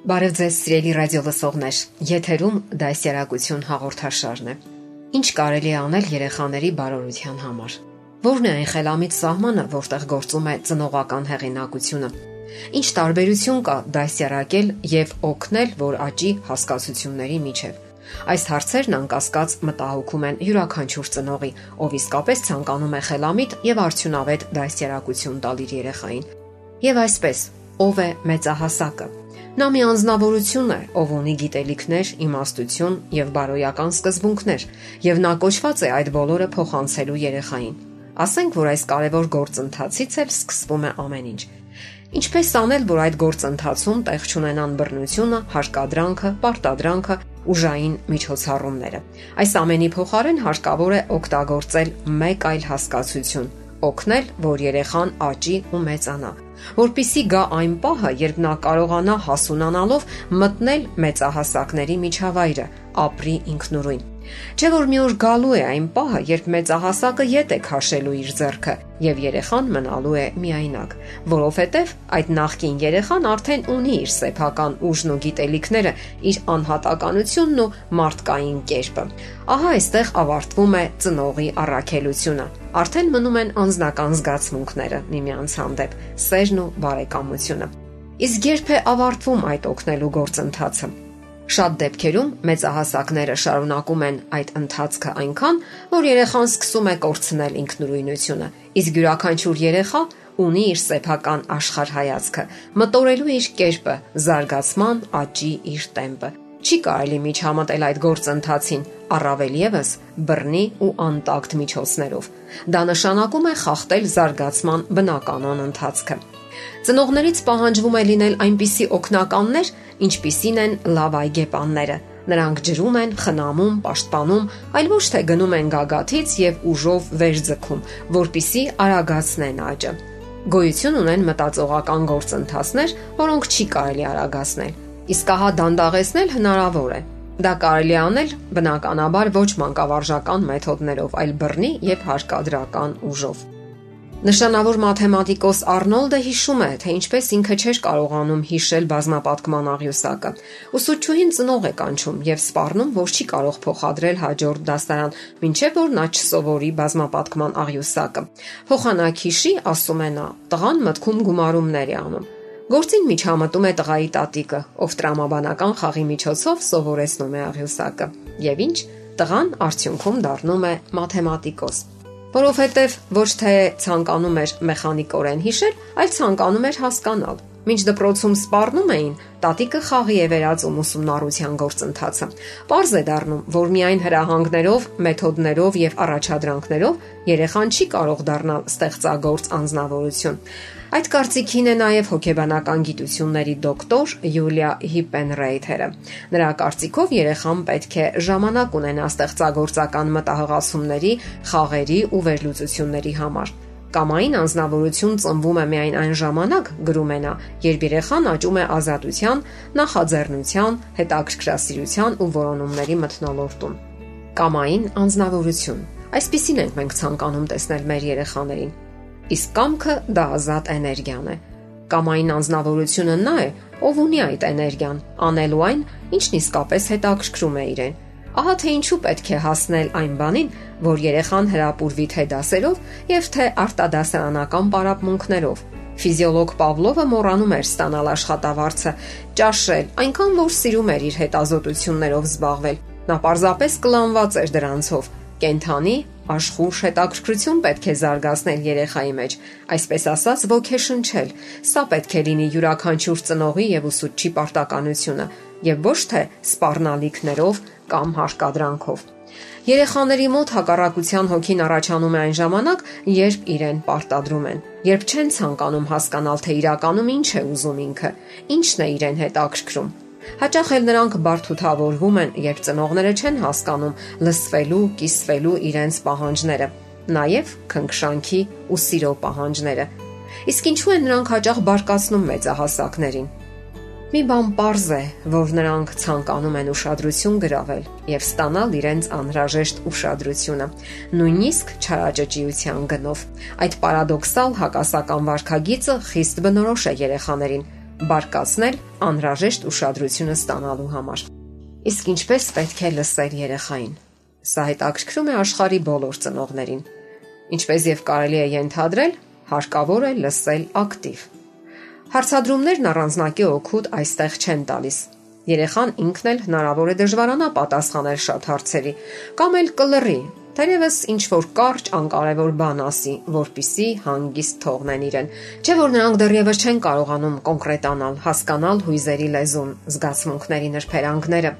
Բարև ձեզ, սիրելի ռադիո լսողներ։ Եթերում դասերակցություն հաղորդաշարն է։ Ինչ կարելի է անել երեխաների բարօրության համար։ Որն է այն խելամիտ սահմանը, որտեղ գործում է ծնողական հեղինակությունը։ Ինչ տարբերություն կա դասերակել եւ օգնել, որ աճի հասկացությունների միջև։ Այս հարցերն անկասկած մտահոգում են յուրաքանչյուր ծնողի, ով իսկապես ցանկանում է խելամիտ եւ արդյունավետ դասերակցություն տալ իր երեխային։ Եվ այսպես, ով է մեծահասակը։ Նա մի անznավորություն է, ով ունի գիտելիքներ, իմաստություն եւ բարոյական սկզբունքներ, եւ նա կոչված է այդ բոլորը փոխանցելու երեխային։ Ասենք, որ այս կարևոր գործընթացից էլ սկսվում է ամեն ինչ։ Ինչպես անել, որ այդ գործընթացում տեղ չունենան բռնությունը, հարկադրանքը, պարտադրանքը, ուժային միջոցառումները։ Այս ամենի փոխարեն հարկավոր է օգտագործել մեկ այլ հասկացություն՝ օգնել, որ երեխան աճի ու մեծանա որpիսի գա այն պահը, երբ նա կարողանա հասունանալով մտնել մեծահասակների միջավայրը, ապրի ինքնուրույն։ Չէ որ մի օր գալու է այն պահը, երբ մեծահասակը ետ է քաշելու իր зерքը եւ երեխան մնալու է միայնակ, որովհետեւ այդ նախկին երեխան արդեն ունի իր սեփական ուժն ու գիտելիքները, իր անհատականությունն ու մարդկային կերպը։ Ահա այստեղ ավարտվում է ծնողի առաքելությունը։ Արդեն մնում են անznական զգացմունքները միմյանց հանդեպ՝ սերն ու բարեկամությունը։ Իսկ երբ է ավարտվում այդ օգնելու գործընթացը։ Շատ դեպքերում մեծահասակները շարունակում են այդ ընթացքը այնքան, որ երեխան սկսում է կորցնել ինքնուրույնությունը, իսկ յուրաքանչյուր երեխա ունի իր սեփական աշխարհայացքը, մտորելու իր կերպը, զարգացման աճի իր տեմպը։ Չի կարելի միջամտել այդ գործընթացին, առավել եւս բռնի ու անտակտ միջոցներով։ Դա նշանակում է խախտել զարգացման բնականon ընթացքը։ Ծնողներից պահանջվում է լինել այնպիսի օգնականներ, ինչպիսին են լավ այգեպանները։ Նրանք ջրում են, խնամում, պաշտպանում, այլ ոչ թե գնում են գագաթից եւ ուժով վեր ձգում, որpիսի արագացնեն աճը։ Գոյություն ունեն մտածողական գործընթացներ, որոնք չի կարելի արագացնել։ Իսկ ահա դանդաղեցնել հնարավոր է։ Դա կարելի անել բնականաբար ոչ մանկավարժական մեթոդներով, այլ բռնի եւ հարկադրական ուժով։ Նշանավոր մաթեմատիկոս Արնոլդը հիշում է, թե ինչպես ինքը չէր կարողանում հիշել բազմապատկման աղյուսակը։ Ուսուցչուհին ծնող է կանչում եւ սպառնում, որ չի կարող փոխադրել հաջորդ դասարան, ինչեւ որ նա չսովորի բազմապատկման աղյուսակը։ Փոխանակ հիշի, ասում է նա, տղան մտքում գումարումներ է անում։ Գործին միջամտում է տղայի տատիկը, ով տրամաբանական խաղի միջոցով սովորեցնում է աղյուսակը։ Եվ ինչ, տղան արդյունքում դառնում է մաթեմատիկոս որովհետև ոչ թե ցանկանում էր մեխանիկորեն հիշել, այլ ցանկանում էր հասկանալ։ Մինչ դպրոցում սպառնում էին, տատիկը խաղի է վերածում ուսումնառության գործընթացը։ Պարզ է դառնում, որ միայն հրահանգներով, մեթոդներով եւ առաջադրանքներով երեխան չի կարող դառնալ ստեղծագործ անznավորություն։ Այդ կարծիքին է նաև հոգեբանական գիտությունների դոկտոր Յուլիա Հիպենրեյթերը։ Նրա կարծիքով երեխան պետք է ժամանակ ունենա ստեղծագործական մտահղացումների, խաղերի ու վերլուծությունների համար։ Կամային անznավորություն ծնվում է միայն այն ժամանակ, գրում է նա, երբ երեխան աճում է ազատության, նախաձեռնության, հետաքրքրասիրության ու որոնումների մթնոլորտում։ Կամային անznավորություն Այսպիսին ենք մենք ցանկանում տեսնել մեր երեխաներին իսկ կամքը դա ազատ էներգիան է։ Կամային անznավորությունը նա է, ով ունի այդ էներգիան, անելու այն, ինչն իսկապես հետաքրքրում է իրեն։ Ահա թե ինչու պետք է հասնել այն բանին, որ երեխան հրապուրվի թե դասերով եւ թե արտադասարանական պարապմունքներով։ Ֆիզիոլոգ Պավլովը մոռանում էր ստանալ աշխատավարձը, ճաշել, այնքան որ սիրում էր իր հետազոտություններով զբաղվել։ Նա պարզապես կլանված էր դրանցով։ Կենթանի աշխուժ հետաքրքրություն պետք է զարգացնել երեխայի մեջ, այսպես ասած ոգեշնչել։ Սա պետք է լինի յուրաքանչյուր ծնողի եւ ուսուցչի պարտականությունը, եւ ոչ թե սпарնալիքներով կամ հարկադրանքով։ Երեխաների մոտ հակառակության հոգին առաջանում է այն ժամանակ, երբ իրեն պարտադրում են, երբ չեն ցանկանում հասկանալ, թե իրականում ինչ է ուզում ինքը, ինչն է իրեն հետաքրքրում։ Հաճախ էլ նրանք բարթութավորվում են, երբ ծնողները չեն հասկանում լսվելու, կիսվելու իրենց պահանջները, նաև քնքշանքի ու սիրո պահանջները։ Իսկ ինչու են նրանք հաճախ բարկացնում մեծահասակներին։ Մի բան པարզ է, որ նրանք ցանկանում են ուշադրություն գրավել եւ ստանալ իրենց անհրաժեշտ ուշադրությունը, նույնիսկ չարաճճիության գնով։ Այդ պարադոքսալ հակասական վարքագիծը խիստ բնորոշ է երեխաներին՝ բարկացնել անհրաժեշտ ուշադրությունը ստանալու համար։ Իսկ ինչպես պետք է լսել երեխային։ Սա հետաքրքրում է աշխարի բոլոր ծնողներին։ Ինչպես եւ կարելի է ենթադրել, հարկավոր է լսել ակտիվ Հարցադրումներն առանձնակի օգուտ այստեղ չեն տալիս։ Երեխան ինքն էլ հնարավոր է դժվարանա պատասխանել շատ հարցերի, կամ էլ կլռի, թերևս ինչ որ կարճ անկարևոր բան ասի, որpիսի հանգիստ թողնեն իրեն։ Չէ որ նրանք դեռևս չեն կարողանում կոնկրետանալ, հասկանալ հույզերի լեզուն, զգացմունքների նրբերանգները։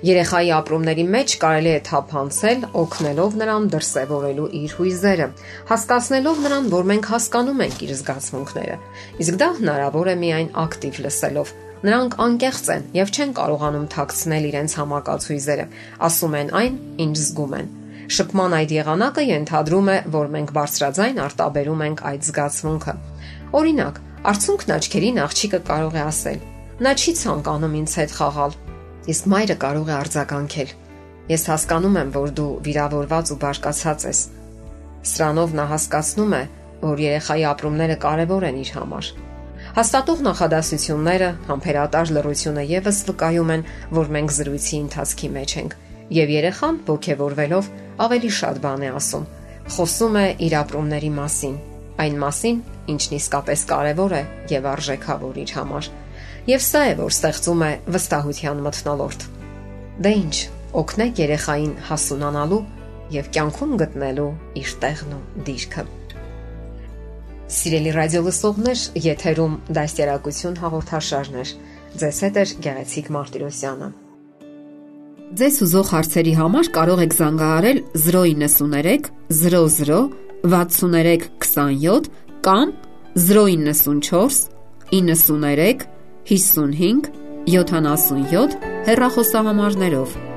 Երեխայի ապրումների մեջ կարելի է թափանցել, օգնելով նրան դրսևորելու իր հույզերը, հասկացնելով նրան, որ մենք հասկանում ենք իր զգացմունքները։ Իսկ դա հնարավոր է միայն ակտիվ լսելով։ Նրանք անկեղծ են եւ չեն կարողանում թաքցնել իրենց համակած հույզերը, ասում են այն, ինչ զգում են։ Շփման այդ եղանակը ենթադրում է, որ մենք բարձրաձայն արտաբերում ենք այդ զգացմունքը։ Օրինակ, արցունքն աչքերին աղջիկը կարող է ասել. Նա չի ցանկանում ինձ հետ խաղալ, իսկ մայրը կարող է արձագանքել. Ես հասկանում եմ, որ դու վիրավորված ու բարկացած ես։ Սրանով նա հասկացնում է, որ երեխայի ապրումները կարևոր են իր համար։ Հաստատող նախադասությունները, համբերատար լռությունը եւս վկայում են, որ մենք զրույցի ընթացքի մեջ ենք, եւ երեխան ողջևորվելով ավելի շատ բան է ասում։ Խոսում է իր ապրումների մասին, այն մասին, ինչն իսկապես կարևոր է եւ արժեքավոր իր համար։ Եվ սա է, որ ստեղծում է վստահության մթնոլորտ։ Դե ի՞նչ, օգնեք երեխային հասունանալու եւ կյանքում գտնելու իր տեղն ու դիրքը։ Սիրելի ռադիո լսողներ, եթերում դաստիարակություն հաղորդաշարներ։ Ձեզ հետ է Գեղեցիկ Մարտիրոսյանը։ Ձեզ ուզող հարցերի համար կարող եք զանգահարել 093 00 63 27 կամ 094 93 55 77 հեռախոսահամարներով